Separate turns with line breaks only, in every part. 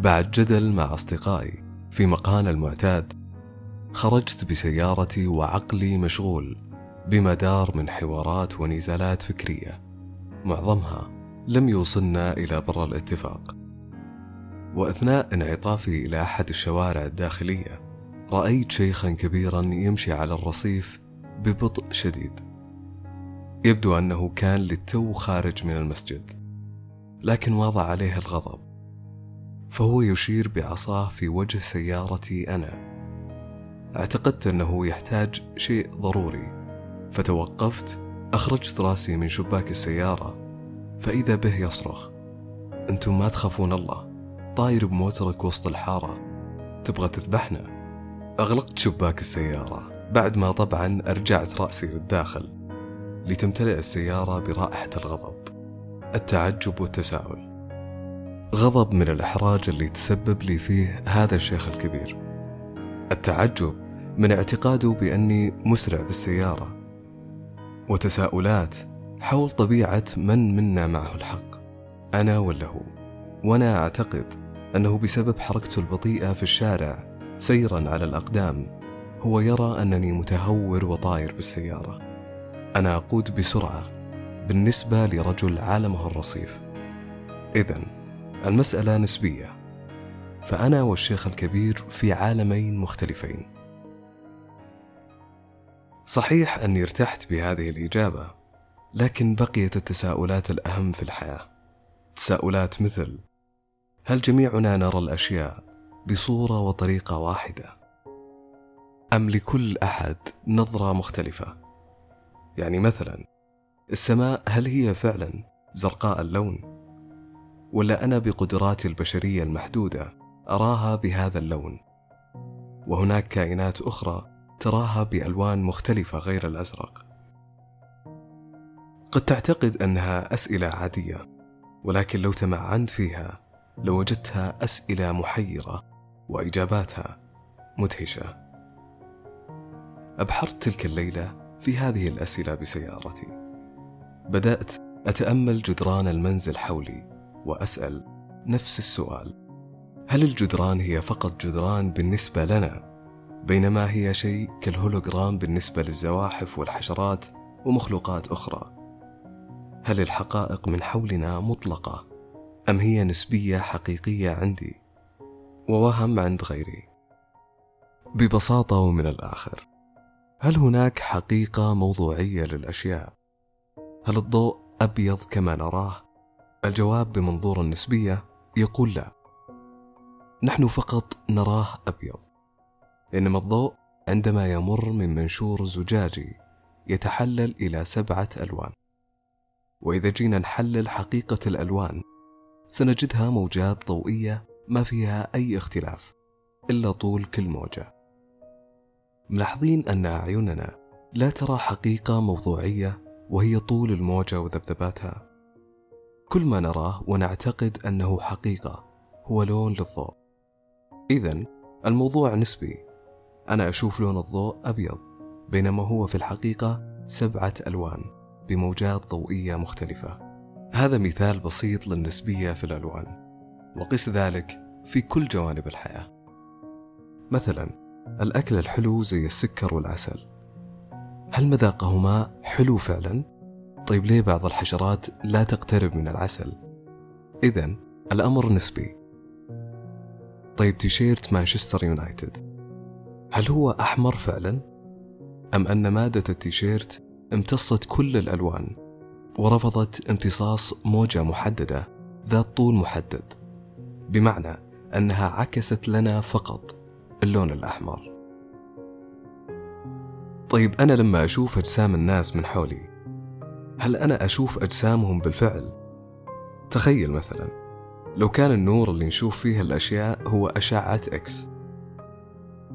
بعد جدل مع أصدقائي في مقهانا المعتاد خرجت بسيارتي وعقلي مشغول بما دار من حوارات ونزالات فكرية معظمها لم يوصلنا إلى بر الاتفاق. وأثناء انعطافي إلى أحد الشوارع الداخلية رأيت شيخا كبيرا يمشي على الرصيف ببطء شديد. يبدو أنه كان للتو خارج من المسجد لكن وضع عليه الغضب. فهو يشير بعصاه في وجه سيارتي أنا. اعتقدت أنه يحتاج شيء ضروري. فتوقفت أخرجت راسي من شباك السيارة. فإذا به يصرخ أنتم ما تخافون الله طاير بموترك وسط الحارة. تبغى تذبحنا؟ أغلقت شباك السيارة. بعد ما طبعا أرجعت رأسي للداخل لتمتلئ السيارة برائحة الغضب. التعجب والتساؤل. غضب من الإحراج اللي تسبب لي فيه هذا الشيخ الكبير. التعجب من اعتقاده بأني مسرع بالسيارة. وتساؤلات حول طبيعة من منا معه الحق. أنا ولا هو؟ وأنا أعتقد أنه بسبب حركته البطيئة في الشارع سيرا على الأقدام هو يرى أنني متهور وطاير بالسيارة. أنا أقود بسرعة بالنسبة لرجل عالمه الرصيف. إذا المسألة نسبية فأنا والشيخ الكبير في عالمين مختلفين صحيح أني ارتحت بهذه الإجابة لكن بقيت التساؤلات الأهم في الحياة تساؤلات مثل هل جميعنا نرى الأشياء بصورة وطريقة واحدة؟ أم لكل أحد نظرة مختلفة؟ يعني مثلا السماء هل هي فعلا زرقاء اللون؟ ولا أنا بقدراتي البشرية المحدودة أراها بهذا اللون؟ وهناك كائنات أخرى تراها بألوان مختلفة غير الأزرق. قد تعتقد أنها أسئلة عادية، ولكن لو تمعنت فيها لوجدتها أسئلة محيرة وإجاباتها مدهشة. أبحرت تلك الليلة في هذه الأسئلة بسيارتي. بدأت أتأمل جدران المنزل حولي وأسأل نفس السؤال: هل الجدران هي فقط جدران بالنسبة لنا بينما هي شيء كالهولوجرام بالنسبة للزواحف والحشرات ومخلوقات أخرى هل الحقائق من حولنا مطلقة أم هي نسبية حقيقية عندي ووهم عند غيري ببساطة ومن الآخر هل هناك حقيقة موضوعية للأشياء؟ هل الضوء أبيض كما نراه؟ الجواب بمنظور النسبية يقول لا. نحن فقط نراه أبيض. إنما الضوء عندما يمر من منشور زجاجي يتحلل إلى سبعة ألوان. وإذا جينا نحلل حقيقة الألوان سنجدها موجات ضوئية ما فيها أي اختلاف إلا طول كل موجة. ملاحظين أن أعيننا لا ترى حقيقة موضوعية وهي طول الموجة وذبذباتها. كل ما نراه ونعتقد أنه حقيقة هو لون للضوء. إذا الموضوع نسبي. أنا أشوف لون الضوء أبيض بينما هو في الحقيقة سبعة ألوان بموجات ضوئية مختلفة. هذا مثال بسيط للنسبية في الألوان وقس ذلك في كل جوانب الحياة. مثلا الأكل الحلو زي السكر والعسل. هل مذاقهما حلو فعلا؟ طيب ليه بعض الحشرات لا تقترب من العسل؟ إذا الأمر نسبي طيب تيشيرت مانشستر يونايتد هل هو أحمر فعلا؟ أم أن مادة التيشيرت امتصت كل الألوان ورفضت امتصاص موجة محددة ذات طول محدد بمعنى أنها عكست لنا فقط اللون الأحمر طيب أنا لما أشوف أجسام الناس من حولي هل أنا أشوف أجسامهم بالفعل؟ تخيل مثلا لو كان النور اللي نشوف فيه الأشياء هو أشعة إكس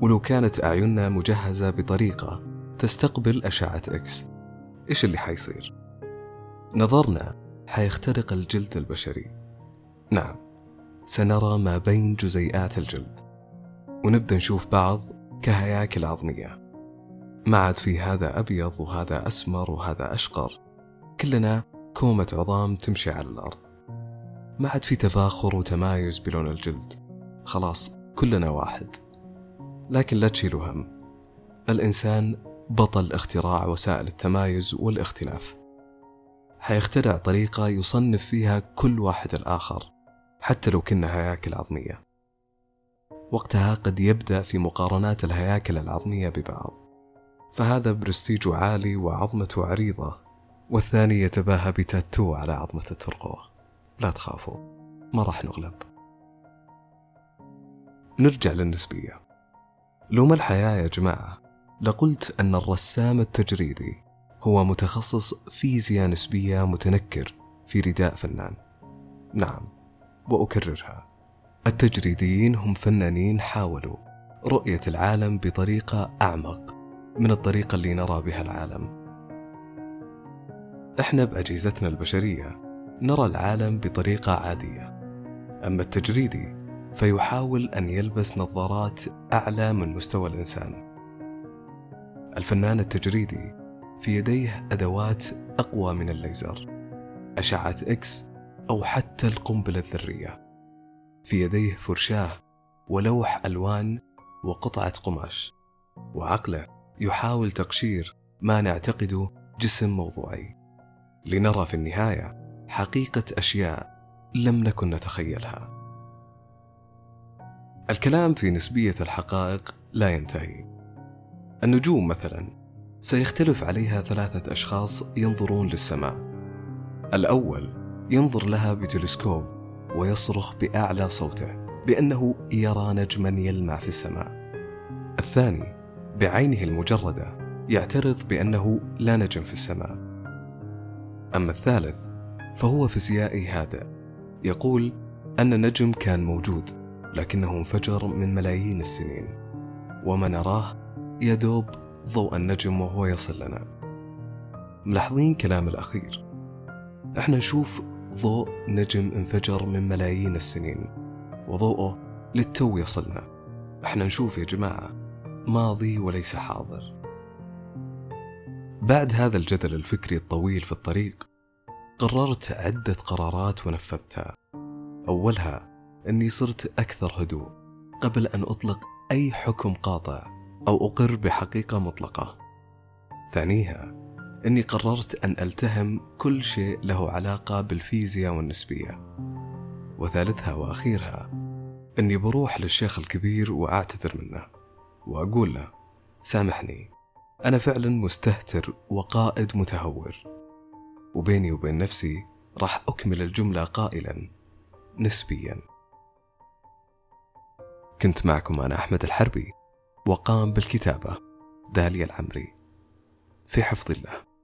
ولو كانت أعيننا مجهزة بطريقة تستقبل أشعة إكس إيش اللي حيصير؟ نظرنا حيخترق الجلد البشري نعم سنرى ما بين جزيئات الجلد ونبدأ نشوف بعض كهياكل عظمية ما عاد في هذا أبيض وهذا أسمر وهذا أشقر كلنا كومة عظام تمشي على الأرض. ما عاد في تفاخر وتمايز بلون الجلد. خلاص كلنا واحد. لكن لا تشيلوا هم. الإنسان بطل اختراع وسائل التمايز والاختلاف. حيخترع طريقة يصنف فيها كل واحد الآخر حتى لو كنا هياكل عظمية. وقتها قد يبدأ في مقارنات الهياكل العظمية ببعض. فهذا برستيجه عالي وعظمته عريضة. والثاني يتباهى بتاتو على عظمة الترقوة. لا تخافوا ما راح نغلب. نرجع للنسبية. لو ما الحياة يا جماعة؟ لقلت أن الرسام التجريدي هو متخصص فيزياء نسبية متنكر في رداء فنان. نعم وأكررها. التجريديين هم فنانين حاولوا رؤية العالم بطريقة أعمق من الطريقة اللي نرى بها العالم. إحنا بأجهزتنا البشرية نرى العالم بطريقة عادية. أما التجريدي فيحاول أن يلبس نظارات أعلى من مستوى الإنسان. الفنان التجريدي في يديه أدوات أقوى من الليزر. أشعة إكس أو حتى القنبلة الذرية. في يديه فرشاة ولوح ألوان وقطعة قماش. وعقله يحاول تقشير ما نعتقده جسم موضوعي. لنرى في النهاية حقيقة أشياء لم نكن نتخيلها. الكلام في نسبية الحقائق لا ينتهي. النجوم مثلا سيختلف عليها ثلاثة أشخاص ينظرون للسماء. الأول ينظر لها بتلسكوب ويصرخ بأعلى صوته بأنه يرى نجما يلمع في السماء. الثاني بعينه المجردة يعترض بأنه لا نجم في السماء. أما الثالث فهو فيزيائي هادئ يقول أن النجم كان موجود لكنه انفجر من ملايين السنين. وما نراه يدوب ضوء النجم وهو يصل لنا. ملاحظين كلام الأخير. إحنا نشوف ضوء نجم انفجر من ملايين السنين وضوءه للتو يصلنا. إحنا نشوف يا جماعة ماضي وليس حاضر. بعد هذا الجدل الفكري الطويل في الطريق قررت عدة قرارات ونفذتها أولها أني صرت أكثر هدوء قبل أن أطلق أي حكم قاطع أو أقر بحقيقة مطلقة. ثانيها أني قررت أن ألتهم كل شيء له علاقة بالفيزياء والنسبية. وثالثها وأخيرها أني بروح للشيخ الكبير وأعتذر منه وأقول له سامحني أنا فعلا مستهتر وقائد متهور وبيني وبين نفسي راح أكمل الجملة قائلا نسبيا. كنت معكم أنا أحمد الحربي وقام بالكتابة داليا العمري. في حفظ الله.